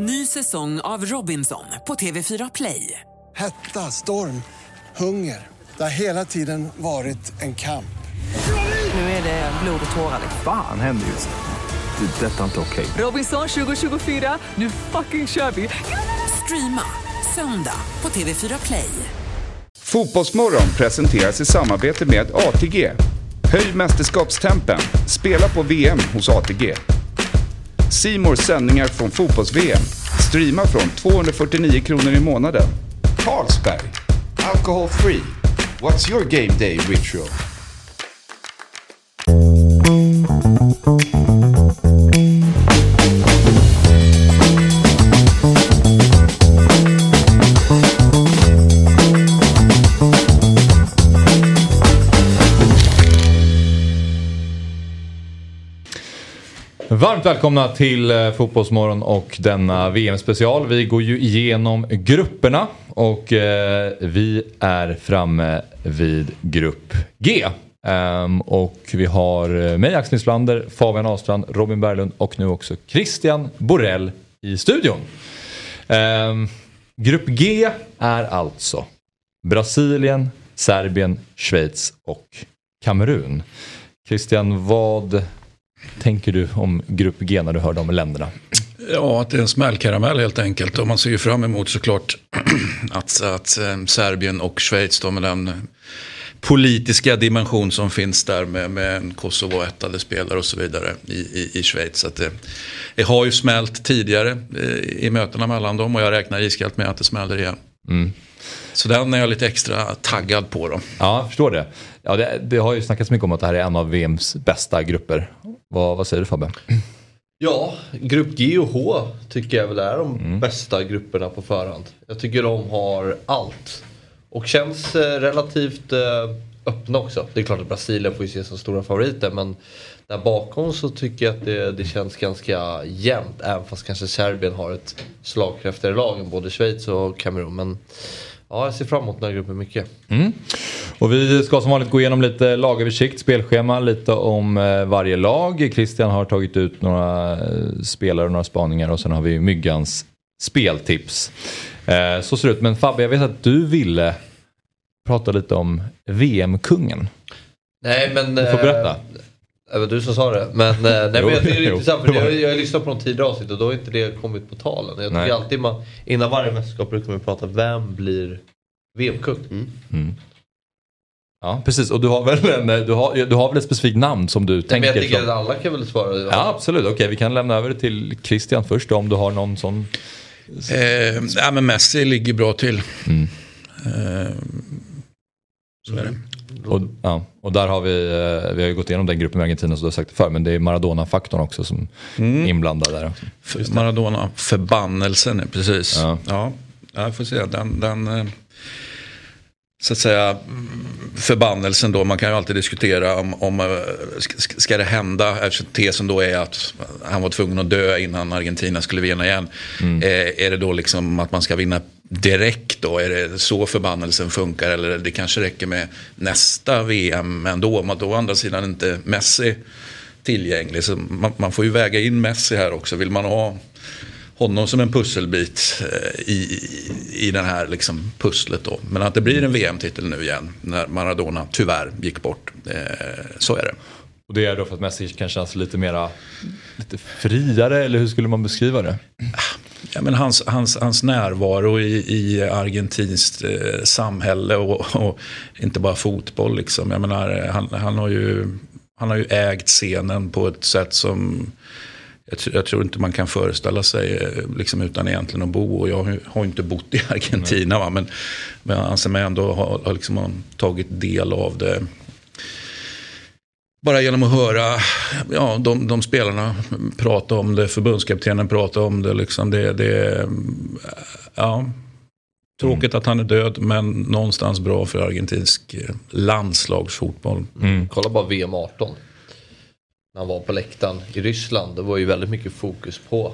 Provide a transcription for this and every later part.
Ny säsong av Robinson på TV4 Play. Hetta, storm, hunger. Det har hela tiden varit en kamp. Nu är det blod och tårar. Fan händer just nu. Det. är Detta är inte okej. Robinson 2024, nu fucking kör vi! Streama söndag på TV4 Play. Fotbollsmorgon presenteras i samarbete med ATG. Höj mästerskapstempen. Spela på VM hos ATG. Simors sändningar från fotbolls-VM. Streama från 249 kronor i månaden. Carlsberg. Alcohol free. What's your game day ritual? Varmt välkomna till eh, Fotbollsmorgon och denna VM-special. Vi går ju igenom grupperna och eh, vi är framme vid grupp G. Ehm, och vi har eh, mig Axel Nisslander, Fabian Ahlstrand, Robin Berglund och nu också Christian Borell i studion. Ehm, grupp G är alltså Brasilien, Serbien, Schweiz och Kamerun. Christian, vad tänker du om Grupp G när du hör de länderna? Ja, att det är en smällkaramell helt enkelt. Och man ser ju fram emot såklart att, att eh, Serbien och Schweiz då med den politiska dimension som finns där med, med en Kosovo-ättade spelare och så vidare i, i, i Schweiz. Så det, det har ju smält tidigare eh, i mötena mellan dem och jag räknar iskallt med att det smäller igen. Mm. Så den är jag lite extra taggad på då. Ja, jag förstår det. Ja, det. Det har ju snackats mycket om att det här är en av VMs bästa grupper. Vad, vad säger du Fabbe? Ja, grupp G och H tycker jag väl är de bästa grupperna på förhand. Jag tycker de har allt. Och känns eh, relativt eh, öppna också. Det är klart att Brasilien får ju se som stora favoriter men där bakom så tycker jag att det, det känns ganska jämnt. Även fast kanske Serbien har ett slagkraftigare lag än både Schweiz och Kamerun. Men ja, jag ser fram emot den här gruppen mycket. Mm. Och vi ska som vanligt gå igenom lite lagöversikt, spelschema, lite om eh, varje lag. Christian har tagit ut några eh, spelare och några spaningar och sen har vi Myggans speltips. Eh, så ser det ut. Men Fabbe, jag vet att du ville prata lite om VM-kungen. Nej men... Du får berätta. Det var du som sa det. Men, eh, nej, men jag tycker det är intressant för jag, jag har lyssnat på de tidigare avsnitt och då har inte det kommit på talen. Jag Nej. tycker alltid man, innan varje mästerskap brukar man prata vem blir VM-kung? Mm. Ja, precis. Och du har väl, en, du har, du har väl ett specifikt namn som du Men tänker? jag tycker som- att alla kan väl svara. Ja, absolut. Okej, vi kan lämna över det till Christian först då, om du har någon sån. Eh, ja, men Messi ligger bra till. Mm. Eh, så är det. Och, ja, och där har vi, eh, vi har ju gått igenom den gruppen med Argentina så du har sagt det förr, men det är Maradona-faktorn också som Mm. är inblandad där. Också. För Maradona, förbannelsen, precis. Ja. Ja, jag får se. Den, den eh, så att säga, mm, förbannelsen då. Man kan ju alltid diskutera om, om eh, ska, det hända. Eftersom tesen då är att han var tvungen att dö innan Argentina skulle vinna igen. Eh, är det då liksom att man ska vinna direkt då? Är det så förbannelsen funkar? Eller det kanske räcker med nästa VM ändå. Men då å andra sidan inte Messi tillgänglig. Så man, man får ju väga in Messi här också. Vill man ha honom som en pusselbit eh, i, i, i den här liksom pusslet då. Men att det blir en VM-titel nu igen när Maradona tyvärr gick bort. Eh, så är det. Och det är då för att Messi kan kännas lite mera lite friare, eller hur skulle man beskriva det? Ja, men hans, hans, hans närvaro i, i argentinskt eh, samhälle och, och inte bara fotboll. Liksom. Jag menar, han, han, har ju, han har ju ägt scenen på ett sätt som jag, jag tror inte man kan föreställa sig eh, liksom, utan egentligen att bo. Och jag har ju, har inte bott i Argentina. Va? Men, men jag anser mig ändå ha, ha liksom, tagit del av det. Bara genom att höra ja, de, de spelarna prata om det, förbundskaptenen prata om det. Liksom det, det ja, tråkigt att han är död, men någonstans bra för argentinsk eh, landslagsfotboll. Mm. Kolla bara VM 18. När han var på läktaren i Ryssland. Det var ju väldigt mycket fokus på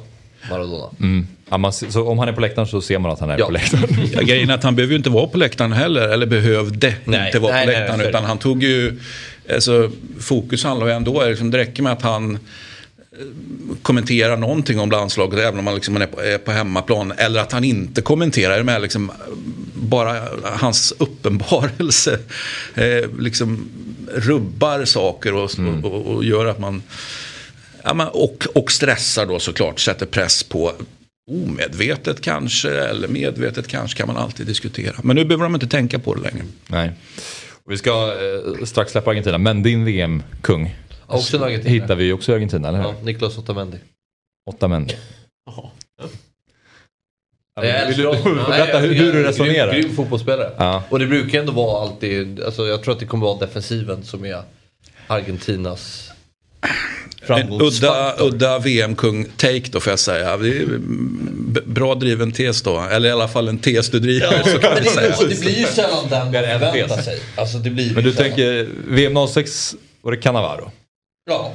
Maradona. Mm. Ja, man, så om han är på läktaren så ser man att han är Ja. på läktaren. Ja, grejen är att han behöver ju inte vara på läktaren heller, eller behövde Nej, inte vara nej, på läktaren. nej. utan han tog ju, alltså, fokus handlar ju ändå, liksom, det räcker med att han kommentera någonting om landslaget även om man liksom är, på, hemmaplan. Eller att han inte kommenterar med liksom bara hans uppenbarelse eh, liksom rubbar saker och, mm. och, och, gör att man ja, man, och, och stressar då såklart, sätter press på omedvetet kanske eller medvetet kanske kan man alltid diskutera. Men nu behöver de inte tänka på det längre. Nej. Vi ska eh, strax släppa Argentina, men din VM-kung Också Argentina. hittar vi också i Argentina, eller hur? Ja, Niklas Otamendi. Otamendi. Ja, vill du berätta hur, hur du resonerar? Grym, grym fotbollsspelare. Ja. Och det brukar ändå vara alltid, alltså jag tror att det kommer vara defensiven som är Argentinas. Udda, udda VM-kung-take då får jag säga. Det är b- bra driven tes då. Eller i alla fall en tes du driver. så kan vi säga. det, det blir ju sällan den man Det förväntar sig. Alltså det blir Men ju du sällan. tänker VM 06 var det Cannavaro? Ja.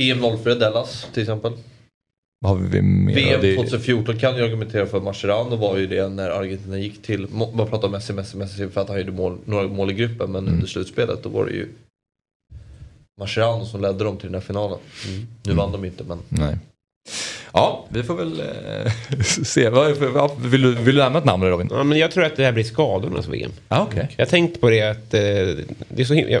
EM 04 Dallas till exempel. Vad har vi mer? VM Det- 2014 kan jag argumentera för Mascherano var ju det när Argentina gick till, man pratar om Messi, Messi, Messi för att han gjorde mål, några mål i gruppen men Mm. under slutspelet då var det ju Mascherano som ledde dem till den här finalen. Nu vann de inte men Nej. Ja, vi får väl eh, se. Vad- vad- Vill du, vill du nämna ett namn Robin? Ja, men jag tror att det här blir skadornas VM. Ja, okej. Jag har tänkt på det att eh, det, är så, eh,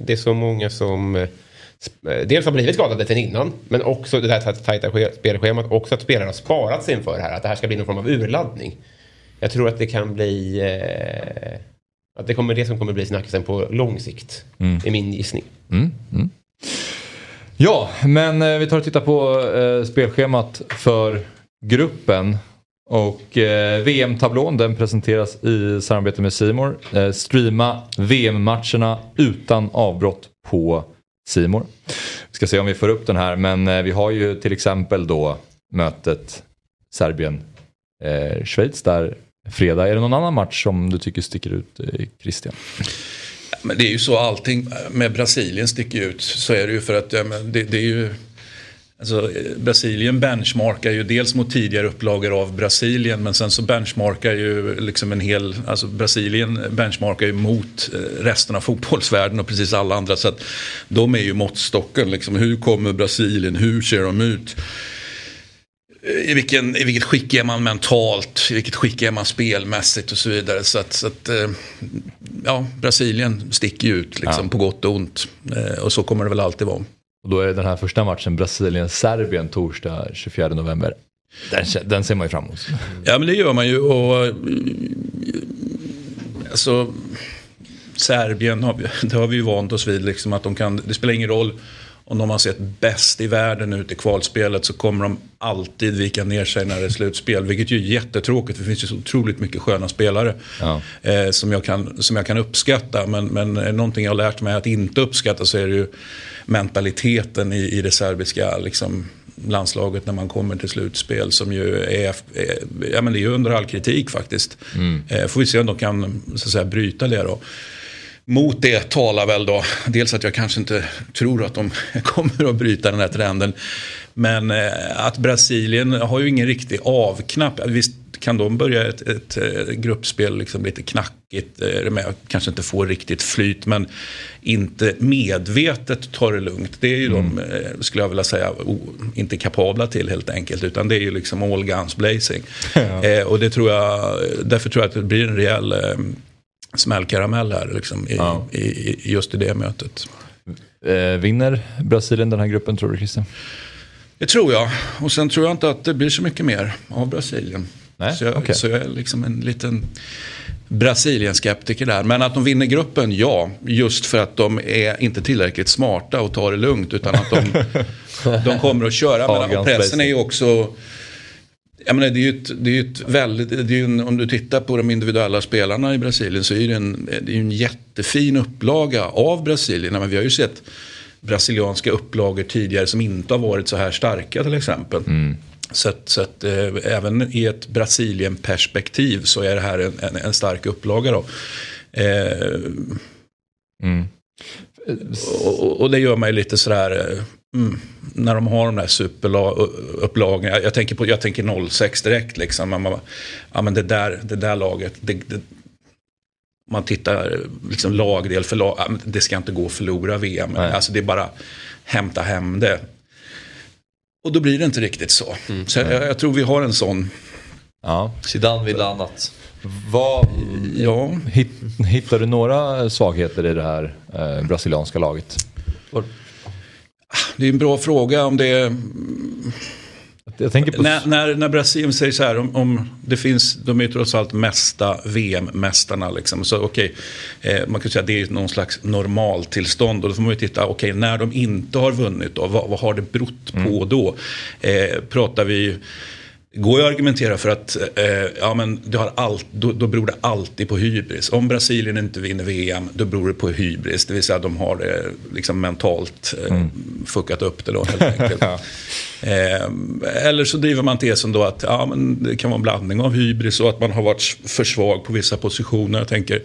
det är så många som eh, eh, dels har blivit skadade sen innan, men också det här tajta spelschemat, också att spelarna har sparat sig inför det här, att det här ska bli någon form av urladdning. Jag tror att det kan bli... Eh, att det kommer det som kommer bli snackisen på lång sikt, Mm. är min gissning. Mm, mm. Ja, men eh, vi tar och tittar på eh, spelschemat för gruppen. Och eh, VM-tablån den presenteras i samarbete med Simor. Eh, streama VM-matcherna utan avbrott på Simor. Vi ska se om vi får upp den här men eh, vi har ju till exempel då mötet Serbien-Schweiz där fredag. Är det någon annan match som du tycker sticker ut eh, Christian? Men det är ju så allting med Brasilien sticker ut. Så är det ju för att ja, men det, det är ju... Alltså, Brasilien benchmarkar ju dels mot tidigare upplagor av Brasilien men sen så benchmarkar ju liksom en hel, alltså Brasilien benchmarkar ju mot eh, resten av fotbollsvärlden och precis alla andra så att de är ju måttstocken liksom. Hur kommer Brasilien, hur ser de ut? I, vilken, I vilket skick är man mentalt, i vilket skick är man spelmässigt och så vidare. Så att, så att eh, ja, Brasilien sticker ju ut liksom, Ja. på gott och ont. Eh, och så kommer det väl alltid vara. Och då är den här första matchen Brasilien-Serbien torsdag 24 november. Den, den ser man ju fram emot. Ja men det gör man ju och eh, alltså Serbien har vi, det har vi ju vant oss vid liksom att de kan, det spelar ingen roll om de har sett bäst i världen ut i kvalspelet så kommer de alltid vika ner sig när det är slutspel. Vilket ju är jättetråkigt för det finns ju så otroligt mycket sköna spelare. Ja. Eh, som, jag kan, som jag kan uppskatta. Men, men någonting jag har lärt mig att inte uppskatta så är det ju mentaliteten i, i det serbiska liksom, landslaget när man kommer till slutspel. Som ju är, är, ja, men det är under all kritik faktiskt. Eh, får vi se om de kan så att säga, bryta det då. Mot det talar väl då dels att jag kanske inte tror att de kommer att bryta den här trenden. Men eh, att Brasilien har ju ingen riktig avknapp. Visst kan de börja ett, ett, eh, gruppspel liksom lite knackigt. eh, Med, kanske inte få riktigt flyt men inte medvetet ta det lugnt. Det är ju de, eh, skulle jag vilja säga, o, inte kapabla till helt enkelt. Utan det är ju liksom all guns blazing. Eh, och det tror jag, därför tror jag att det blir en rejäl eh, smällkaramell här liksom, i, Ja. i, i just i det mötet. Eh, vinner Brasilien den här gruppen tror du Christian? Det tror jag. Och sen tror jag inte att det blir så mycket mer av Brasilien. Nej, så, jag, okej. så jag är liksom en liten Brasilien-skeptiker där. Men att de vinner gruppen, ja. Just för att de är inte tillräckligt smarta och tar det lugnt. Utan att de, de kommer att köra. Men, och pressen är ju också... Jag menar, det är ju ett, det är ju ett väldigt, det är en, om du tittar på de individuella spelarna i Brasilien så är det en, det är en jättefin upplaga av Brasilien. Men vi har ju sett brasilianska upplagor tidigare som inte har varit så här starka till exempel. Så att, så att eh, även i ett Brasilien-perspektiv så är det här en, en, en stark upplaga. Då. Eh, Mm. Och, och- det gör mig lite sådär, eh, mm, när de har de där superupplagorna. Jag, jag, tänker på, jag tänker 06 direkt liksom. Man, bara, ja men det där, det där laget, det, det, man tittar liksom lagdel för lag, ja, det ska inte gå att förlora VM. Nej. Alltså det är bara hämta hem det. Och då blir det inte riktigt så. Så jag, jag tror vi har en sån. Ja. Zidane ville annat. Vad, Ja, hit, hittar du några svagheter i det här eh, brasilianska laget? det är en bra fråga om det är Jag tänker på... När, när, när Brasilien säger så här, om, om det finns, de är ju trots allt mesta VM-mästarna. Liksom. Så okej, eh, man kan säga att det är någon slags normaltillstånd. Och då får man ju titta, okej, när de inte har vunnit då, vad, vad har det berott på då? Eh, pratar vi går ju att argumentera för att eh, ja, men det har allt, då, då beror det alltid på hybris. Om Brasilien inte vinner VM, då beror det på hybris. Det vill säga att de har det liksom mentalt eh, fuckat upp det då helt enkelt. eh, eller så driver man tesen då att ja, men det kan vara en blandning av hybris och att man har varit för svag på vissa positioner. Jag tänker,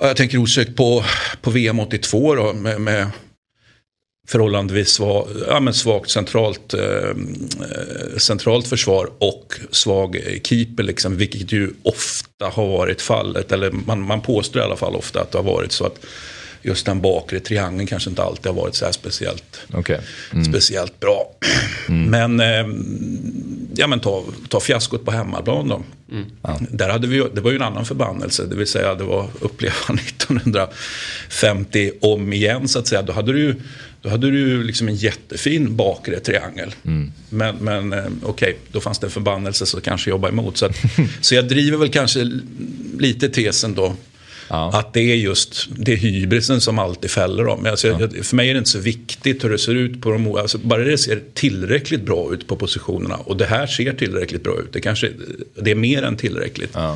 ja, jag tänker osökt på, på VM 82 då, med, med förhållandevis svag, ja, men svagt centralt, eh, centralt försvar och svag keeper. Liksom, vilket ju ofta har varit fallet. Eller man, man påstår i alla fall ofta att det har varit så att just den bakre triangeln kanske inte alltid har varit så här speciellt, Okej. speciellt bra. Men, eh, ja, men ta, ta fiaskot på hemmaplan då. Där hade vi, ju- det var ju en annan förbannelse, det vill säga det var uppleva 1950 om igen så att säga. Då hade du ju, då hade du ju liksom en jättefin bakre triangel. Men, men eh, okej, då fanns det en förbannelse så kanske jobba emot. Så, att, så jag driver väl kanske lite tesen då. Att det är just det är hybrisen som alltid fäller dem. Alltså, jag, för mig är det inte så viktigt hur det ser ut på de alltså, Bara det ser tillräckligt bra ut på positionerna. Och det här ser tillräckligt bra ut. Det, kanske, det är mer än tillräckligt. Eh,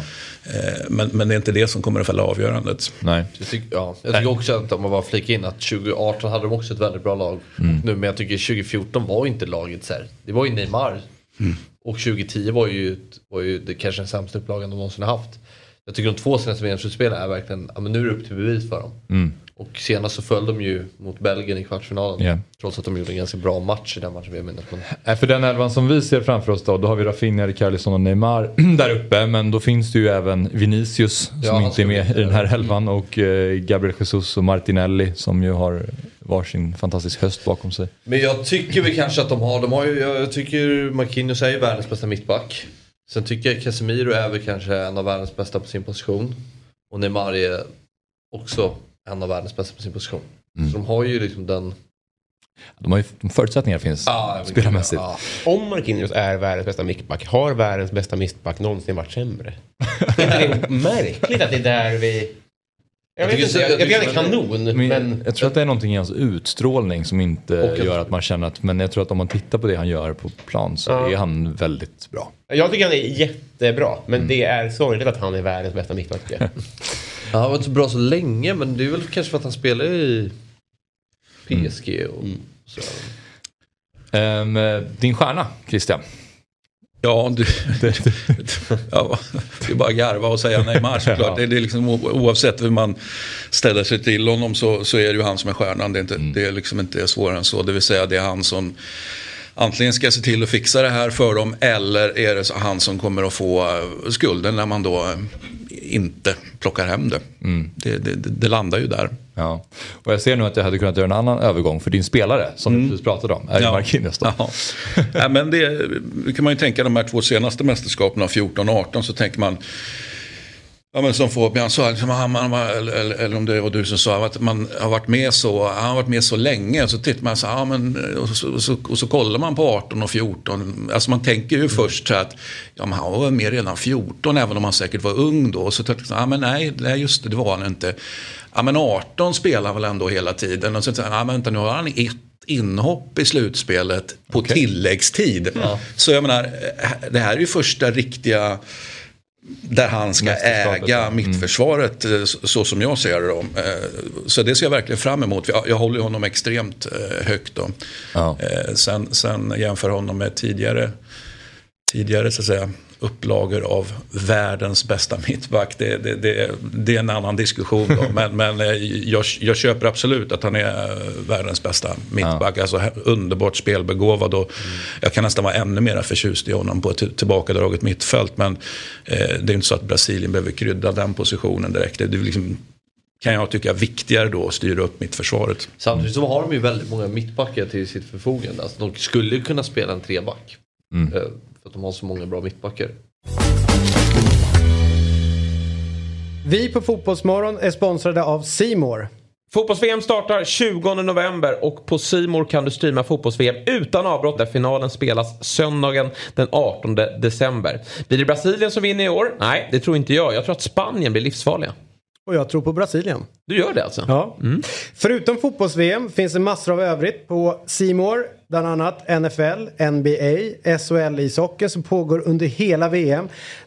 men, men det är inte det som kommer att fälla avgörandet. Nej. Jag tycker, ja, jag tycker också att om man bara flika in att 2018 hade de också ett väldigt bra lag. Mm. Nu, men jag tycker 2014 var inte laget så här. Det var ju Neymar. Mm. Och 2010 var ju, var ju det kanske den sämsta upplagan de någonsin har haft. Jag tycker de två senaste VM-slutspelen är verkligen, ja men nu är det upp till bevis för dem. Mm. Och senast så föll de ju mot Belgien i kvartsfinalen. Ja. Trots att de gjorde en ganska bra match i den matchen. Jag minnas. Men Nej, För den elvan som vi ser framför oss då, då har vi Rafinha, Richarlison och Neymar där uppe. Men då finns det ju även Vinicius som Ja, han inte är med i den här elvan. Och eh, Gabriel Jesus och Martinelli som ju har varsin fantastisk höst bakom sig. Men jag tycker väl kanske att de har, de har ju, jag jag tycker Marquinhos är ju världens bästa mittback. Sen tycker jag Casemiro är väl kanske en av världens bästa på sin position. Och Neymar är också en av världens bästa på sin position. Mm. Så de har ju liksom den... De har ju, de förutsättningar finns men- spelarmässigt. ja. Om Marquinhos är världens bästa mittback, har världens bästa mittback någonsin varit sämre? är det märkligt att det är där vi... Jag, Jag vet tycker inte, så- jag, jag jag tycker tycker det är kanon, Men, men... jag tror att det är någonting i hans utstrålning som inte Och att- gör att man känner att, men jag tror att om man tittar på det han gör på plan så Ja. är han väldigt bra. Jag tycker han är jättebra, men Mm. det är sorgligt att han är världens bästa mittback. jag. Han har varit så bra så länge men det är väl kanske för att han spelar i PSG och så. Ehm, din stjärna, Christian. Ja, du, ja, det är bara garva och säga Neymar såklart. Ja. Det, är liksom, oavsett hur man ställer sig till honom så, så är det ju han som är stjärnan. Det är, inte, det är liksom inte svårare än så. Det vill säga det är han som antingen ska se till att fixa det här för dem eller är det han som kommer att få eh, skulden när man då eh, inte plockar hem det. Det, det, det, det landar ju där. Ja. Och jag ser nu att jag hade kunnat göra en annan övergång för din spelare som du precis pratade om. Är ju Marquinhos. Ja. ja, men det, kan man ju tänka de här två senaste mästerskapen 14 och 18 så tänker man Ja men som Fabian sa, liksom, han, man, eller, eller, om det var du som sa att man har varit med så, han har varit med så länge. Och så tittar man så, ja, men, och, så, och, så, och så kollar man på 18 och 14. Alltså man tänker ju först så att ja, men han var med redan 14 även om han säkert var ung då. Och så tänker man, ja men nej, nej just det, det var han inte. Ja men 18 spelar väl ändå hela tiden. Och så säger ja men vänta nu har han ett inhopp i slutspelet på tilläggstid. Så jag menar, det här är ju första riktiga där han ska äga ja. mittförsvaret eh, så, så som jag ser det. Eh, Så det ser jag verkligen fram emot. Jag, jag håller honom extremt eh, högt. Då. Ja. Eh, Sen, sen jämför honom med tidigare, tidigare så att säga, upplagor av världens bästa mittback. Det, det, det, det är en annan diskussion. Då. Men, men eh, jag, jag köper absolut att han är eh, världens bästa mittback. Alltså he- underbart spelbegåvad. Och Jag kan nästan vara ännu mer förtjust i honom på ett tillbakadraget mittfält. Men eh, det är inte så att Brasilien behöver krydda den positionen direkt. Det är liksom kan jag tycka viktigare då att styra upp mittförsvaret. Samtidigt så har de ju väldigt många mittbackar till sitt förfogande. Alltså, de skulle kunna spela en treback. Mm. För att de har så många bra mittbackar. Vi på Fotbollsmorgon är sponsrade av Simor. Fotbolls-VM startar 20 november och på Simor kan du streama fotbolls-VM utan avbrott där finalen spelas söndagen den 18 december. Blir det Brasilien som vinner i år? Nej, det tror inte jag. Jag tror att Spanien blir livsfarliga. Och jag tror på Brasilien. Du gör det alltså? Ja. Förutom fotbolls-VM finns det massor av övrigt på Simor. Bland annat NFL, NBA, SHL-ishockeyn som pågår under hela VM.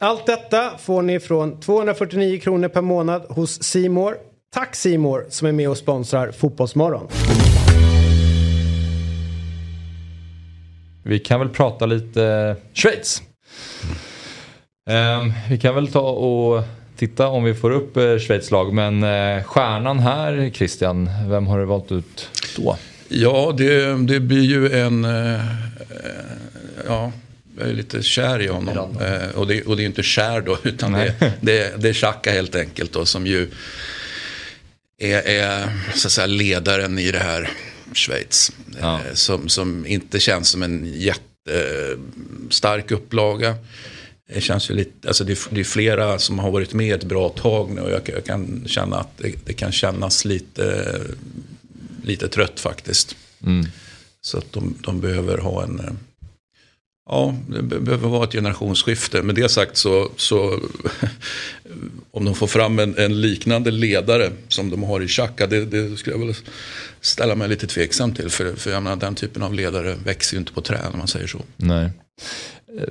Allt detta får ni från 249 kronor per månad hos Simor. Tack Simor som är med och sponsrar Fotbollsmorgon. Vi kan väl prata lite Schweiz. Ehm, vi kan väl ta och titta om vi får upp eh, Schweiz lag. Men eh, stjärnan här, Christian, vem har du valt ut då? Ja, det, det blir ju en... eh, ja, jag är lite kär i honom. Eh, och, det, och det är inte kär då, utan det, det, det är Xhaka helt enkelt då, som ju är, är så att säga, ledaren i det här Schweiz. Eh, som, som inte känns som en jättestark upplaga. Det känns ju lite, alltså det, är, det är flera som har varit med ett bra tag nu och jag, jag kan känna att det, det kan kännas lite, lite trött faktiskt. Mm. Så att de, de behöver ha en, eh, ja, det be- behöver vara ett generationsskifte. Med det sagt så, så om de får fram en, en liknande ledare som de har i Xhaka, det, det skulle jag väl ställa mig lite tveksam till. För, för jag menar, den typen av ledare växer ju inte på träd om man säger så. Nej.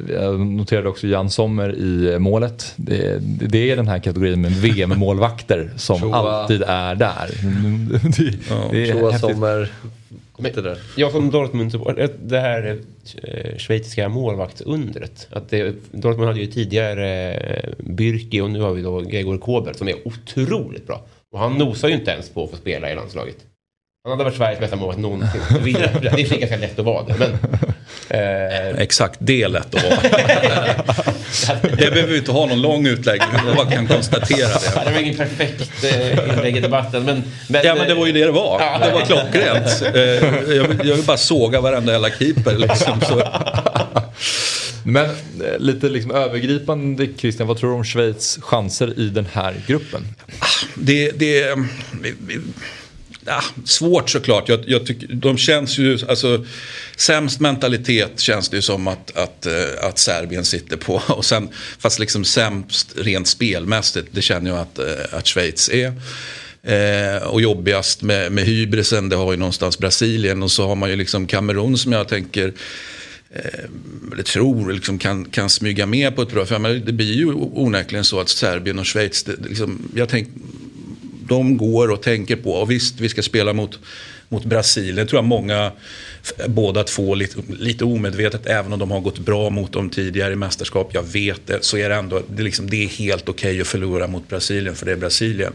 Jag noterade också Jan Sommer i målet. Det, det är den här kategorin med VM-målvakter som alltid är där. Det, det är. Sommer. Men, Det där. jag som Dortmund det här eh, schweiziska målvaktsundret. Att det, Dortmund hade ju tidigare eh, Bürki och nu har vi då Gregor Kobel som är otroligt bra. Och han nosar ju inte ens på att få spela i landslaget. Han hade varit Sveriges bästa målvakt någonsin. Det är ganska lätt att vara det. Men, eh, Exakt, det lätt att vara. det behöver vi inte ha någon lång utläggning, vi bara kan konstatera det. det var ingen perfekt eh, inlägg i debatten. Men, men, Ja men det var ju det det var. Ja. Det var klockrent. Eh, Jag vill, jag vill bara såga varenda jävla keeper. Liksom. Så, Men eh, lite liksom övergripande Christian, vad tror du om Schweiz chanser i den här gruppen? det, det vi- ja, svårt såklart. Jag, jag tycker, de känns ju, alltså sämst mentalitet känns det ju som att, att, eh, att Serbien sitter på. Och sen, fast liksom sämst rent spelmässigt, det känner jag att, eh, att Schweiz är. Eh, och jobbigast med, med hybrisen, det har ju någonstans Brasilien. Och så har man ju liksom Kamerun som jag tänker eh, eller tror liksom kan, kan smyga med på ett bra för men Det blir ju onekligen så att Serbien och Schweiz, det, det liksom, jag tänk, de går och tänker på, och visst vi ska spela mot, mot Brasilien, tror jag många, båda två lite, lite omedvetet, även om de har gått bra mot dem tidigare i mästerskap, jag vet det, så är det ändå, det är, liksom, det är helt okej att förlora mot Brasilien, för det är Brasilien.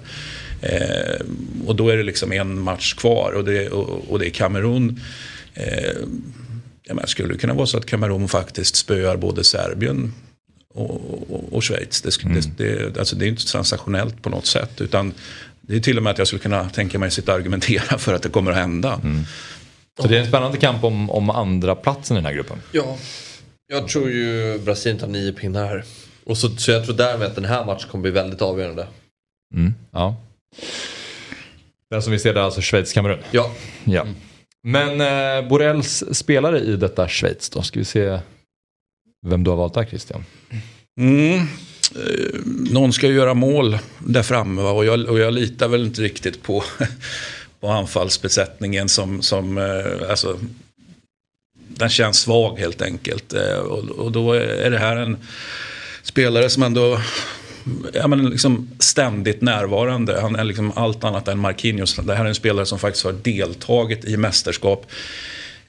Eh, och då är det liksom en match kvar och det, och, och det är Kamerun. Eh, Ja, men skulle det kunna vara så att Kamerun faktiskt spöar både Serbien och, och, och Schweiz? Det, det, det, alltså det är inte sensationellt på något sätt. Utan det är till och med att jag skulle kunna tänka mig sitta och argumentera för att det kommer att hända. Så det är en spännande kamp om, om andra platsen i den här gruppen. Ja, jag tror ju Brasilien tar nio pinnar här. Och så, så jag tror därmed att den här matchen kommer bli väldigt avgörande. Mm, ja. Den som vi ser där alltså Schweiz-Kamerun. Ja. ja. Men eh, Borrells spelare i detta Schweiz då? Ska vi se vem du har valt där Christian? Mm. Eh, någon ska ju göra mål där framme va? Och, jag, och jag litar väl inte riktigt på, på anfallsbesättningen som, som eh, alltså, den känns svag helt enkelt. Eh, och, och då är det här en spelare som ändå ja, men liksom ständigt närvarande. Han är liksom allt annat än Marquinhos. Det här är en spelare som faktiskt har deltagit i mästerskap.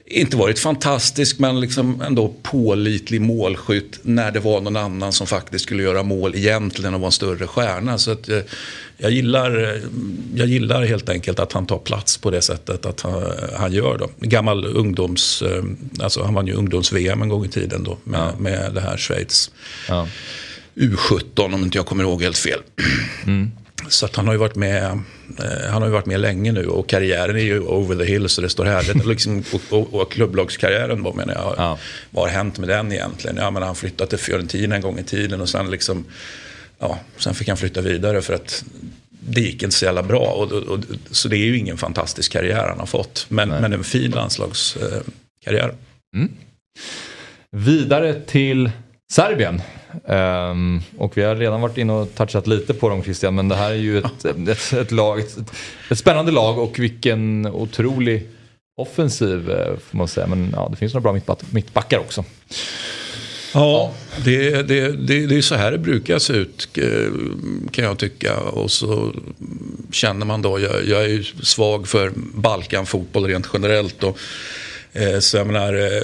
Inte varit fantastisk men liksom ändå pålitlig målskytt när det var någon annan som faktiskt skulle göra mål egentligen och vara en större stjärna. Så att, eh, jag, gillar, jag gillar helt enkelt att han tar plats på det sättet att han, han gör. Då. Gammal ungdoms, eh, alltså han vann ju ungdoms-VM en gång i tiden då med, Ja. med det här Schweiz. Ja. U17 om inte jag kommer ihåg helt fel. Så att han har ju varit med, eh, han har varit med länge nu och karriären är ju over the hill så det står här. Liksom, och, och, klubblagskarriären då menar jag. Ja. Vad har hänt med den egentligen? Ja men han flyttade till Fiorentina en gång i tiden och sen liksom, ja, sen fick han flytta vidare för att det gick inte så jävla bra. Och, och, och, så det är ju ingen fantastisk karriär han har fått. Men, men en fin landslagskarriär. Karriär. Vidare till Serbien. Ehm, och vi har redan varit inne och touchat lite på dem Christian, men det här är ju ett, ett, ett, lag, ett, ett spännande lag och vilken otrolig offensiv eh, får man säga. Men ja, det finns några bra mittback, mittbackar också. Ja, det, det, det, det är så här det brukar se ut eh, kan jag tycka. Och så känner man då, jag, jag är ju svag för Balkanfotboll rent generellt. Och, Eh, så jag menar, eh,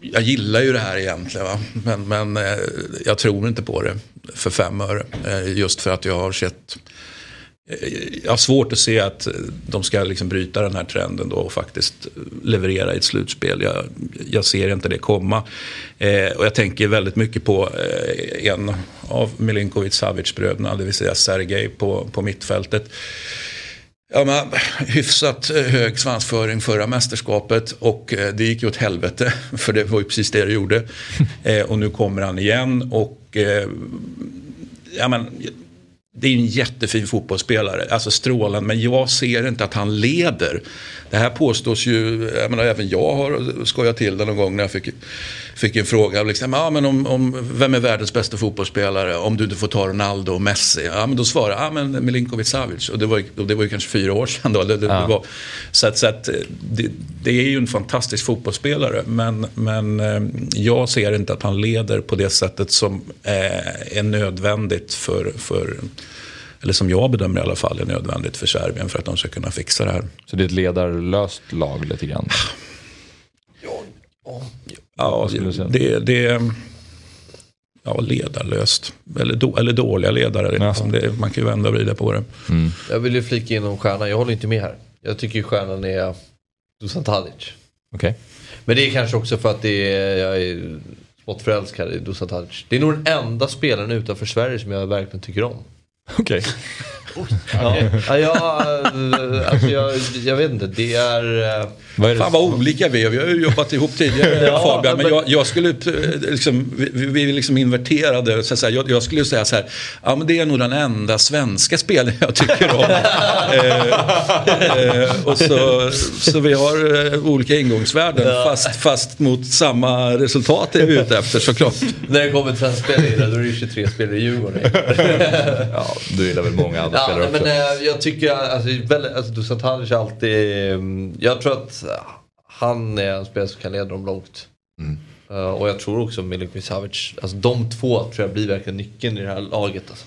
jag gillar ju det här egentligen. Va? Men, men eh, jag tror inte på det för fem öre. Eh, just för att jag har sett eh, jag har svårt att se att de ska liksom bryta den här trenden då och faktiskt leverera i ett slutspel. Jag, jag ser inte det komma. Eh, och jag tänker väldigt mycket på eh, en av Milinkovic Savic-bröderna, det vill säga Sergej på, på mittfältet. Ja, men, hyfsat hög svansföring förra mästerskapet och eh, det gick ju åt helvete för det var ju precis det det gjorde. Eh, och nu kommer han igen och eh, ja, men, det är en jättefin fotbollsspelare, alltså strålande, men jag ser inte att han leder. Det här påstås ju, jag menar, även jag har skojat till det någon gång när jag fick, fick en fråga. Liksom, ja, men om, om, vem är världens bästa fotbollsspelare om du inte får ta Ronaldo och Messi? Ja, men då svarar jag, ja, men Milinkovic Savic. Och det var, och det var ju kanske fyra år sedan då. Det, det, Ja. det var, så att, så att det, det är ju en fantastisk fotbollsspelare. Men, men eh, jag ser inte att han leder på det sättet som eh, är nödvändigt för, för eller som jag bedömer i alla fall är nödvändigt för Serbien för att de ska kunna fixa det här. Så det är ett ledarlöst lag lite grann. Ja, säga? det, det ja, ledarlöst. Eller, då, eller dåliga ledare. Liksom. Det, man kan ju vända och vrida på det. Jag vill ju flika in om stjärnan, jag håller inte med här. Jag tycker ju stjärnan är Dusan Tadic. Okej. Men det är kanske också för att det är, jag är smått i Dusan Tadic. Det är nog den enda spelaren utanför Sverige som jag verkligen tycker om. Okej. Ja, ja, jag, alltså jag, jag vet inte, det är... Vad är det? Fan vad olika vi är. Vi har ju jobbat ihop tidigare Ja, Fabian. Men men- jag, jag skulle eh, liksom, vi, vi liksom inverterade. Så säga. Jag, jag skulle säga så här. Ja men det är nog den enda svenska spelaren jag tycker om. eh, eh, och så, så vi har eh, olika ingångsvärden. Fast, fast mot samma resultat är vi ute efter såklart. När det kommer till svensk spelare då är det 23 spelare i Djurgården. Ja, du gillar väl många andra Ja, nej, också. men eh, jag tycker alltså, väldigt, alltså Dusan Tadic alltid... mm, Jag tror att han är en spelare som kan leda dem långt. Mm. Eh, och jag tror också Milinkovic Savic, alltså de två tror jag blir verkligen nyckeln i det här laget. Alltså.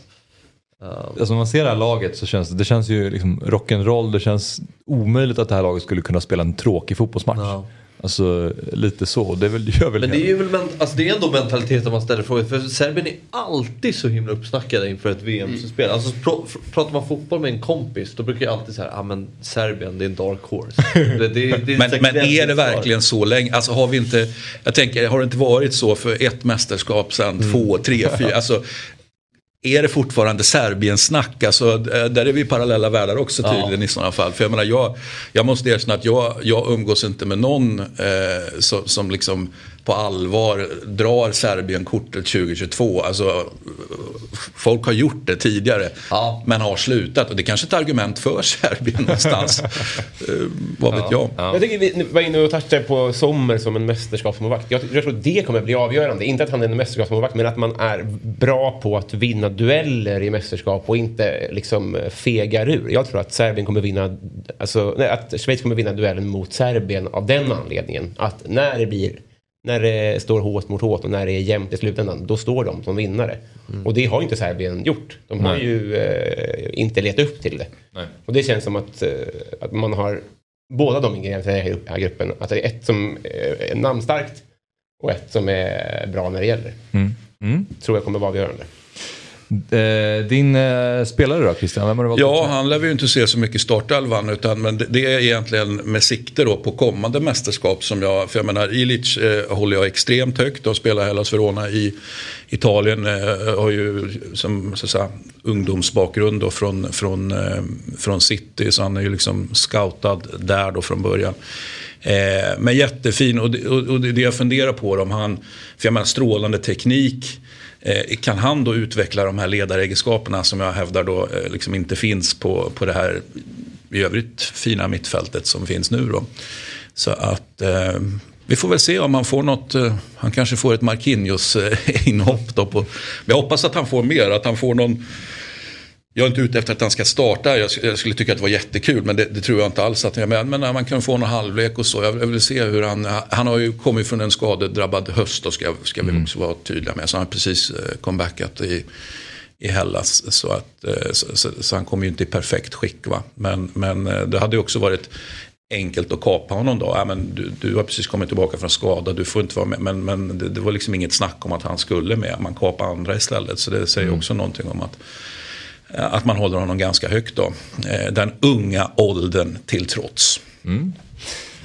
Eh, Alltså när man ser det här laget så känns det, det känns ju liksom rock'n'roll. Det känns omöjligt att det här laget skulle kunna spela en tråkig fotbollsmatch. Ja. Alltså lite så. Det är väl, gör väl Men det är ju väl alltså det är ändå mentaliteten man ställer frågor. För Serbien är alltid så himla uppsnackade inför ett VM-spel. Alltså pr pr- pratar man fotboll med en kompis då brukar jag alltid säga ah, men Serbien det är en dark horse. det, det, det Men, men är det verkligen så länge? Alltså har vi inte, jag tänker, har det inte varit så för ett mästerskap sedan Mm. två, tre, fyra? Alltså, är det fortfarande Serbien-snack? Alltså, eh, där är vi parallella världar också Ja. tydligen i sådana fall. För jag menar, jag, jag måste erkänna att jag, jag umgås inte med någon eh, som, som liksom på allvar drar Serbien-kortet 2022. Alltså, folk har gjort det tidigare, Ja. men har slutat. Och det är kanske är ett argument för Serbien någonstans. eh, vad vet jag? Jag tycker vi var inne och touchade på Sommer som en mästerskapsmålvakt. Jag, jag tror det kommer bli avgörande. Inte att han är en mästerskapsmålvakt, men att man är bra på att vinna dueller i mästerskap och inte liksom fegar ur. Jag tror att Serbien kommer vinna, alltså, nej, att Schweiz kommer vinna duellen mot Serbien av den anledningen. Att när det blir när det står hårt mot hårt och när det är jämnt i slutändan, då står de som vinnare. Och det har inte Serbien gjort. De har Nej. ju eh, inte letat upp till det. Nej. Och det känns som att, eh, att man har båda de ingredienserna i den här gruppen. Att det är ett som eh, är namnstarkt och ett som är bra när det gäller. Mm. Mm. Tror jag kommer vara avgörande. Eh, din eh, spelare då Christian, vem har du valt? Ja, han lär vi ju inte se så mycket i startelvan. Utan, men det, är egentligen med sikte då på kommande mästerskap som jag... För jag menar, Ilic eh, håller jag extremt högt. De spelar Hellas Verona i Italien. Eh, har ju som så att säga, ungdomsbakgrund då från, från, eh, från City. Så han är ju liksom scoutad där då från början. Eh, men jättefin och det, och, och det jag funderar på. Om han, för jag menar strålande teknik. Eh, kan han då utveckla de här ledaregenskaperna som jag hävdar då eh, liksom inte finns på, på det här i övrigt fina mittfältet som finns nu då. Så att eh, vi får väl se om han får något, eh, han kanske får ett Marquinhos-inhopp eh, då. På, men jag hoppas att han får mer, att han får någon jag är inte ute efter att han ska starta. Jag, jag skulle tycka att det var jättekul. Men det, det tror jag inte alls att men, men man kan få någon halvlek och så. Jag, jag vill se hur han... Han har ju kommit från en skadedrabbad höst. Och ska, ska vi också vara tydliga med. Så han har precis eh, comebackat i, i Hellas. Så, att, eh, så, så, så han kommer ju inte i perfekt skick. Va? Men, men eh, det hade ju också varit enkelt att kapa honom då. Ja, men du, du har precis kommit tillbaka från skada, du får inte vara med. Men, men det, det var liksom inget snack om att han skulle med. Man kapar andra istället. Så det säger också någonting om att att man håller honom ganska högt då. Eh, Den unga åldern till trots.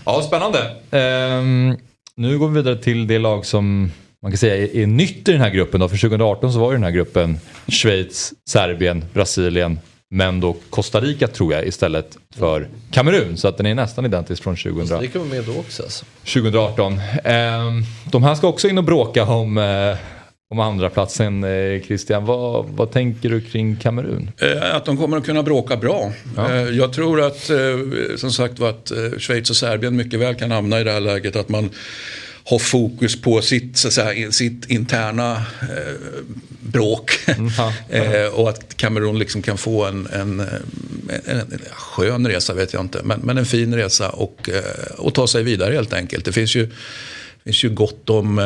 Ja, spännande. Ehm, nu går vi vidare till det lag som man kan säga är, är nytt i den här gruppen. Då. För 2018 så var ju den här gruppen Schweiz, Serbien, Brasilien, men då Costa Rica tror jag istället för Kamerun. Så att den är nästan identisk från 2000, Det kan vara med då också alltså. 2018. Ehm, de här ska också in och bråka om, eh, om andra platsen eh, Christian. Vad, vad tänker du kring Kamerun? Eh, Att de kommer att kunna bråka bra. Ja. Eh, Jag tror att, som sagt var, att Schweiz och Serbien mycket väl kan hamna i det här läget. Att man har fokus på sitt, så säga, sitt interna eh, bråk. eh, och att Kamerun liksom kan få en, en, en, en skön resa, vet jag inte. Men, men en fin resa och, och ta sig vidare helt enkelt. Det finns ju, finns ju gott om eh,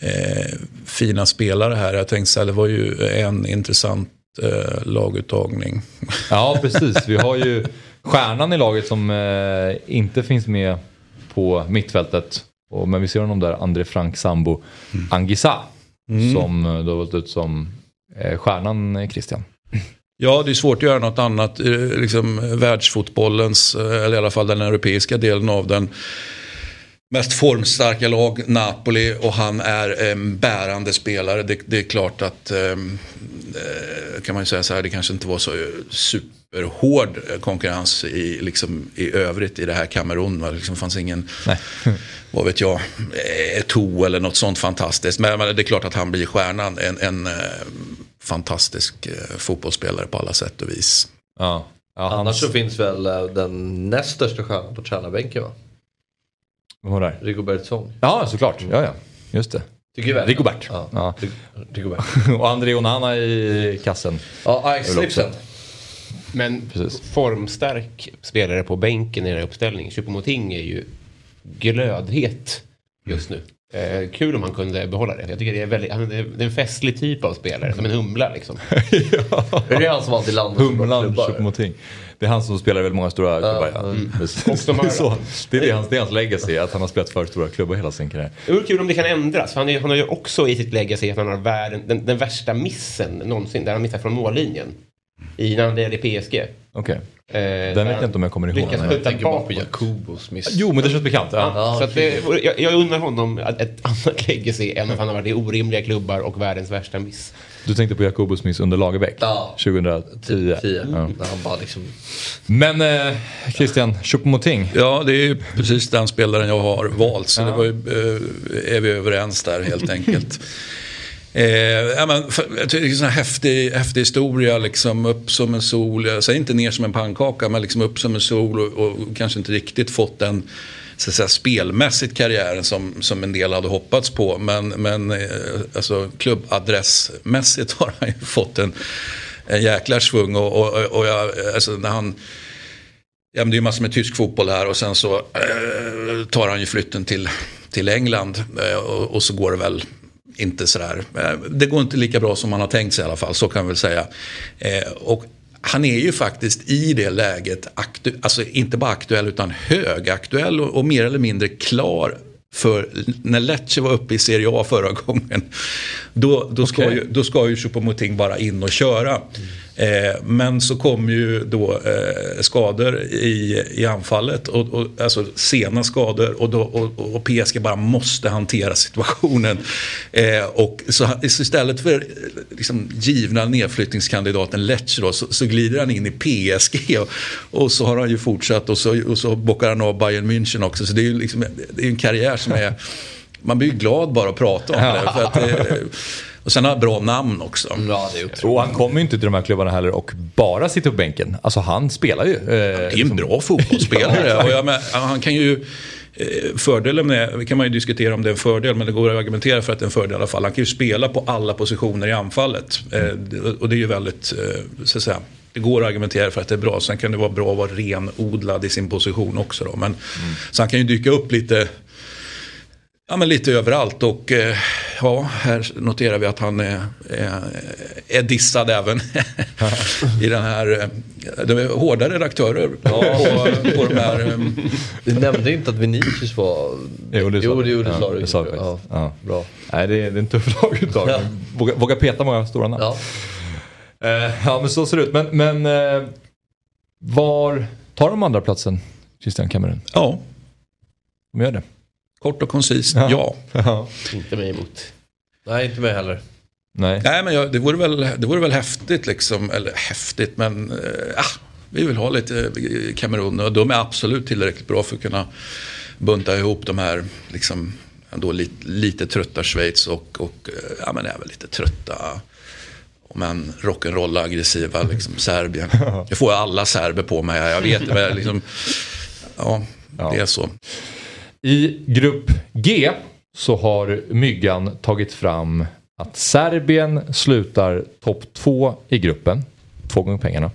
eh, fina spelare här. Jag tänkte så här, det var ju en intressant eh, laguttagning. Ja, precis. Vi har ju stjärnan i laget som eh, inte finns med på mittfältet. Och, men vi ser honom där, André Frank Sambo Angisa. Mm. Som eh, då har valt ut som eh, stjärnan eh, Christian. Ja, det är svårt att göra något annat. Eh, Liksom, världsfotbollens, eller i alla fall den europeiska delen av den mest formstarka lag, Napoli, och han är en bärande spelare. Det, det är klart att, ehm, eh, kan man ju säga så här, det kanske inte var så superhård eh, konkurrens i, liksom, i övrigt i det här Kamerun. Det liksom fanns ingen, vad vet jag, eh, Eto'o eller något sånt fantastiskt. Men, men det är klart att han blir stjärnan. En, en eh, fantastisk eh, fotbollsspelare på alla sätt och vis. Ja. Ja, Annars så finns väl eh, den näst största stjärnan på tränarbänken va? Vem var där? Rigobert Song. Ja, såklart. Ja, ja. Just det. Tycker jag. Rigobert. Ja. Ja. Rig- Rigobert. och André Onana i kassen. Ja, Ajax-slipsen. Men Precis. formstark spelare på bänken i den här uppställningen. Choupo-Moting är ju glödhet just nu. Eh, kul om han kunde behålla det. Jag tycker det är, väldigt, han är, det är en festlig typ av spelare, som en humla liksom. Är det han som alltid landar Humlan? Choupo-Moting. Det är han som spelar väldigt många stora klubbar. Ja. Mm. De har- så. Det är det hans, det är hans legacy, att han har spelat för stora klubbar hela sin karriär. Det vore kul om det kan ändras. för Han, är, han har ju också i sitt legacy att han har världen, den, den värsta missen någonsin, där han missar från mållinjen. I, när han är i PSG. Okej. Eh, Den vet jag inte om jag kommer ihåg. Lyckas skjuta tänker bara på bakåt. Miss. Jo, men det känns bekant. Ja. Ja, Ja, så att det, jag, jag undrar honom ett, ett annat legacy än att han har varit i orimliga klubbar och världens värsta miss. Du tänkte på Jakobus miss under Lagerbäck? Ja. 2010. Tio. Ja. När han bara liksom... Men eh, Christian, Choupo-Moting. Ja, det är ju precis den spelaren jag har valt. Så det var ju, eh, är vi överens där helt enkelt. Eh, ja, men, för, jag tycker det är en sån här häftig, häftig historia, liksom upp som en sol. Jag säger inte ner som en pannkaka, men liksom upp som en sol och, och kanske inte riktigt fått den så att säga, spelmässigt karriären som, som en del hade hoppats på. Men, men eh, alltså, klubbadressmässigt har han ju fått en, en jäkla svung. Och, och, och jag, alltså, när han Ja, men det är ju massor med tysk fotboll här och sen så eh, tar han ju flytten till, till England eh, och, och så går det väl inte sådär. eh, Det går inte lika bra som man har tänkt sig i alla fall, så kan vi väl säga. Eh, Och han är ju faktiskt i det läget, aktu- alltså inte bara aktuell utan högaktuell och, och mer eller mindre klar för när Lecce var uppe i Serie A förra gången. Då, då, ska, Okej. ju, då ska ju Choupo-Moting bara in och köra. Eh, men så kom ju då eh, skador i, i anfallet, och, och, alltså sena skador och, då, och, och PSG bara måste hantera situationen. Eh, och så, så istället för liksom, givna nedflyttningskandidaten Lecce då, så, så glider han in i PSG. Och, och så har han ju fortsatt och så, och så bockar han av Bayern München också. Så det är ju liksom, det är en karriär som är... Man blir ju glad bara att prata om det. För att, och sen har han bra namn också. Ja, det är otroligt. Och han kommer ju inte till de här klubbarna heller och bara sitter på bänken. Alltså han spelar ju. Eh, Det är en bra fotbollsspelare. och jag med, han kan ju, eh, fördelen med, det kan man ju diskutera om det är en fördel, men det går att argumentera för att det är en fördel i alla fall. Han kan ju spela på alla positioner i anfallet. Eh, Och det är ju väldigt, eh, så att säga, det går att argumentera för att det är bra. Sen kan det vara bra att vara renodlad i sin position också. Då. Men, Så han kan ju dyka upp lite Ja, men lite överallt och eh, ja, här noterar vi att han är, är, är dissad även i den här, eh, de är hårda redaktörer på, på de här. eh, Vi nämnde inte att Vinicius var... Jo, det sa jo, du. jo, det Ja, sa du. det sa du faktiskt. Ja, Ja. Bra. Nej, det är, det är en tuff lag utav Ja. våga, våga peta många stora namn. Ja. Eh, ja, men så ser det ut. Men, men eh, var tar de andra platsen Christian Cameron? Ja, De gör det. Kort och koncist, ja. ja. Inte mig emot. Nej, inte mig heller. Nej. Nej, men jag, det, vore väl, det vore väl häftigt liksom, eller häftigt, men ah, vi vill ha lite eh, Kamerun och de är absolut tillräckligt bra för att kunna bunta ihop de här, liksom, ändå lite, lite trötta Schweiz och, och eh, ja, men även lite trötta men rock'n'roll aggressiva liksom, Serbien. Jag får alla serber på mig, jag vet det. men Liksom, ja, det är så. I grupp G så har Myggan tagit fram att Serbien slutar topp två i gruppen. Två gånger pengarna.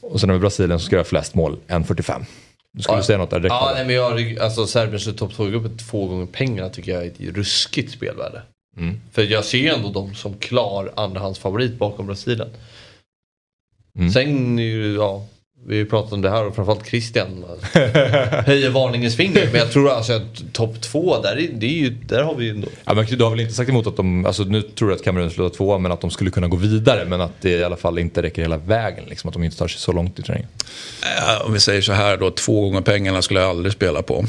Och sen har vi Brasilien som ska göra flest mål, 1.45. Du skulle Ja. säga något där direkt? Ja, nej, men jag, alltså Serbien slutar topp 2-gruppen två gånger pengarna tycker jag är ett ruskigt spelvärde. Mm. För jag ser ju ändå dem som klar andrahandsfavorit bakom Brasilien. Mm. Sen är ju, ja, vi har ju pratat om det här och framförallt Christian höjer varningens finger. Men jag tror alltså att topp två, där, är, det är ju, där har vi ju ändå... Ja, men du har väl inte sagt emot att de, alltså nu tror jag att Kamerun slutar tvåa men att de skulle kunna gå vidare men att det i alla fall inte räcker hela vägen. Liksom, att de inte tar sig så långt i träningen. Eh, Om vi säger så här då, två gånger pengarna skulle jag aldrig spela på.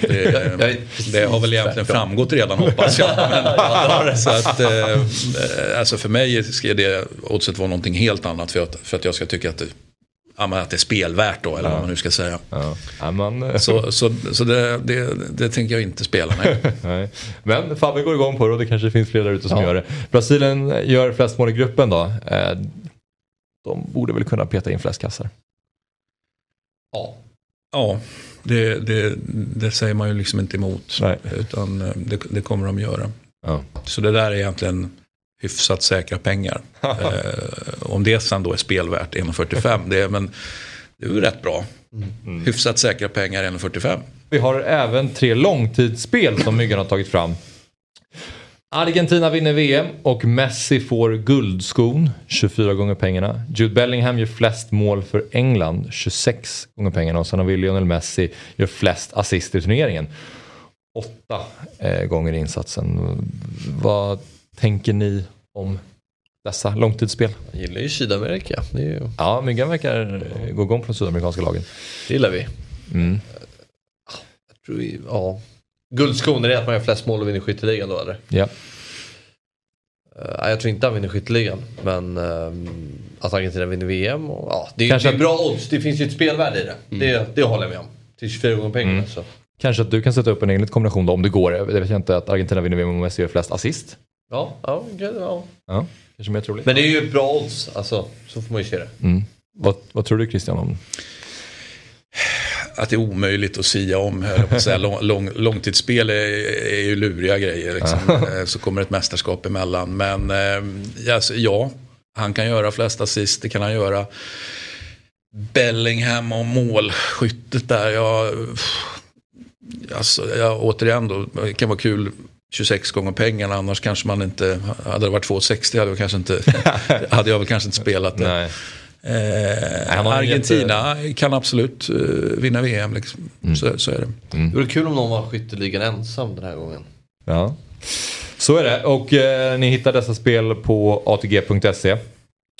Det, är det har väl egentligen framgått redan hoppas jag. Men, så att, eh, eh, alltså för mig ska det oddset vara någonting helt annat för att, för att jag ska tycka att det, att det är spelvärt då, eller vad man nu ska säga. Ja. Ja, man, eh, Så, så, så det, det, det tänker jag inte spela, nej. Nej. Men Fabbe går igång på det och det kanske finns fler där ute som gör det. Brasilien gör flest mål i gruppen då. Eh, De borde väl kunna peta in flest kassar. Ja. Ja, det, det, det säger man ju liksom inte emot. Nej. Utan eh, det, det kommer de göra. Ja. Så det där är egentligen hyfsat säkra pengar. eh, om det sen då är spelvärt 1,45, det är, men det är ju rätt bra. Hyfsat säkra pengar 1,45. Vi har även tre långtidsspel som Myggan har tagit fram. Argentina vinner VM och Messi får guldskon, 24 gånger pengarna. Jude Bellingham gör flest mål för England, 26 gånger pengarna. Och sen har vi Lionel Messi gör flest assist i turneringen. Åtta eh, gånger insatsen. Vad tänker ni om dessa långtidsspel? Jag gillar ju Sydamerika. Det, ju, Ja, Myggan verkar gå igång på de sydamerikanska lagen. det gillar vi. Mm. Jag tror vi ja. Guldskon, är det att man gör flest mål och vinner skytteligan då eller? Ja. Nej, jag tror inte han vinner skytteligan. Men ehm, att Argentina vinner VM. Och, ja, det, Kanske det är att- bra odds. Det finns ju ett spelvärde i det. Det, det håller jag med om. Till 24 gånger pengarna. Mm. Kanske att du kan sätta upp en egen kombination då, om det går. Jag vet inte att Argentina vinner VM och Messi gör flest assist. Ja, ja, ja. Ja, kanske mer troligt. Men det är ju bra odds. Alltså, så får man ju se det. Mm. Vad, vad tror du Christian om? Att det är omöjligt att sia om. jag att säga. Lång, lång, långtidsspel är, är ju luriga grejer. Liksom. Eh, Så kommer ett mästerskap emellan. Men eh, alltså, ja, han kan göra flest assist. Det kan han göra. Bellingham och målskyttet där. Jag, Alltså, ja, återigen då, det kan vara kul 26 gånger pengarna annars kanske man inte, hade det varit 2,60 hade, jag kanske inte, hade jag väl kanske inte spelat det. Nej. Eh, Argentina kan absolut eh, vinna VM, liksom. Mm. så, så är det. Det vore kul om någon var skytteligan ensam den här gången. Ja. Så är det. Och eh, ni hittar dessa spel på atg.se.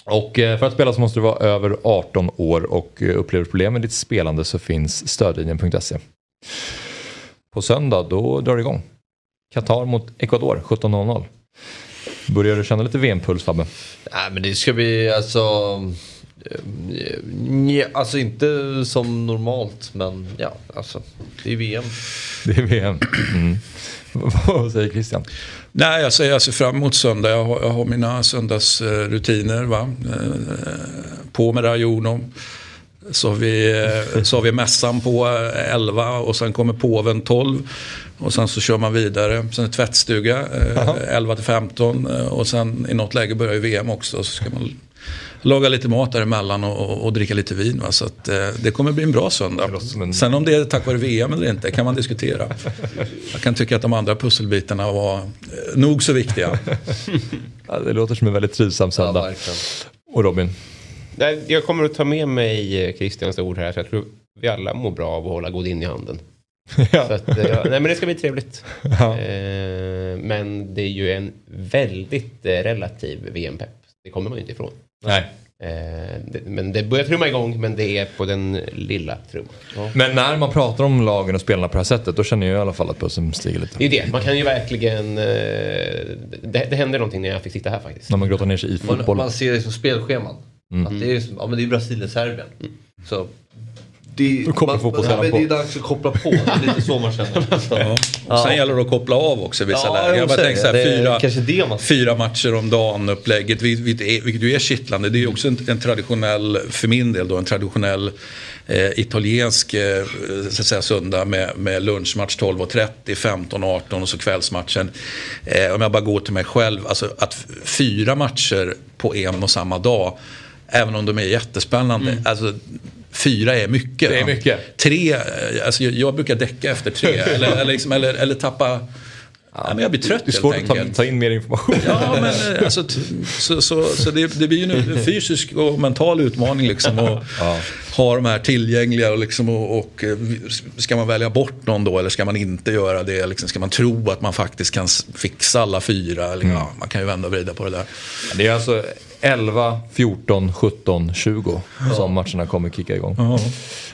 Och eh, för att spela så måste du vara över 18 år och eh, upplever problem med ditt spelande så finns stödlinjen.se. På söndag då drar det igång. Qatar mot Ecuador 17.00. Börjar du känna lite VM-puls Fabbe? Nej men det ska bli alltså... eh, nja, alltså inte som normalt men ja, alltså det är VM. Det är VM. Mm. Vad säger Christian? Nej, jag ser, jag ser fram emot söndag. Jag har, jag har mina söndagsrutiner. Va? Eh, På med Rajono. Så har, vi, så har vi mässan på eh, 11 och sen kommer påven 12. Och sen så kör man vidare. Sen är det tvättstuga eh, 11 till 15. eh, Och sen i något läge börjar ju VM också. Så ska man laga lite mat däremellan och, och, och dricka lite vin. Va? Så att, eh, det kommer bli en bra söndag. Sen om det är tack vare VM eller inte kan man diskutera. Jag kan tycka att de andra pusselbitarna var eh, nog så viktiga. Ja, det låter som en väldigt trivsam söndag. och Robin? Jag kommer att ta med mig eh, Christians ord här. Så jag tror vi alla mår bra av att hålla god in i handen. Så att, eh, ja, nej, men det ska bli trevligt. Eh, men det är ju en väldigt eh, relativ VM-pepp. Det kommer man ju inte ifrån. Nej. Eh, det, men det börjar trumma igång, men det är på den lilla trumman. Ja. Men när man pratar om lagen och spelarna på det här sättet då känner jag i alla fall att pulsen stiger lite. Det är det, man kan ju verkligen... Eh, det, det hände någonting när jag fick sitta här faktiskt. När man grottar ner sig i Man, fotboll. man ser det som spelscheman. Mm. Att det är, som- ja, men det är Brasilien-Serbien. Så det, Då kopplar man- fotbollsspelaren ja. Det är dags att koppla på. Det är lite så man känner. Ja. Och sen gäller det att koppla av också i vissa Ja, lägen. Jag bara tänker så här, det. Det är fyra, det man- fyra matcher om dagen upplägget, vil- vilket, är, vilket ju är kittlande. Det är ju också en, en traditionell, för min del då, en traditionell eh, italiensk eh, så att säga, söndag med, med lunchmatch 12.30, 15.18 och så kvällsmatchen. Eh, om jag bara går till mig själv, alltså att fyra matcher på en och samma dag, även om de är jättespännande, alltså Fyra är mycket. Det är mycket. Tre, eh, alltså jag, brukar däcka efter tre. eller, eller, liksom, eller, eller tappa... Ja, men jag blir trött Det är svårt att ta, ta in mer information. Ja, men eh, alltså, så, så, så det, det blir ju en fysisk och mental utmaning liksom. Och Ha de här tillgängliga och, liksom, och, och eh, ska man välja bort någon då eller ska man inte göra det? Liksom, ska man tro att man faktiskt kan fixa alla fyra? Eller, ja, man kan ju vända och vrida på det där. Det är alltså 11, 14, 17, 20 som matcherna kommer kicka igång.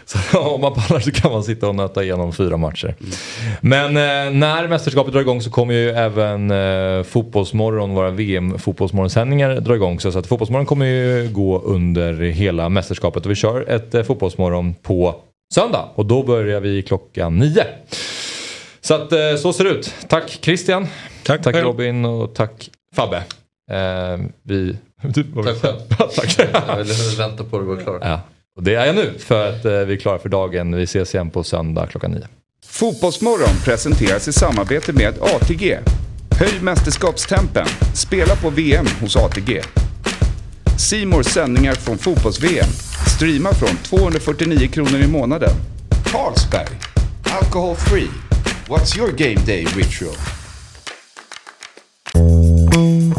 Så om man pallar så kan man sitta och nöta igenom fyra matcher. Men eh, när mästerskapet drar igång så kommer ju även eh, Fotbollsmorgon, våra VM-fotbollsmorgonsändningar dra igång. Så att Fotbollsmorgon kommer ju gå under hela mästerskapet och vi kör ett eh, Fotbollsmorgon på söndag och då börjar vi klockan nio. Så att eh, så ser det ut. Tack Christian. Tack, tack. Robin och tack Fabbe. Eh, vi... Du, vad vill Tack du säga? tack. Jag ville vänta på att du var klar. Ja, och det är jag nu för att eh, vi är klara för dagen. Vi ses igen på söndag klockan nio. Fotbollsmorgon presenteras i samarbete med ATG. Höj mästerskapstempen. Spela på VM hos ATG. Simors sändningar från fotbolls-VM. Streama från 249 kronor i månaden. Carlsberg. Alcohol free. What's your game day ritual?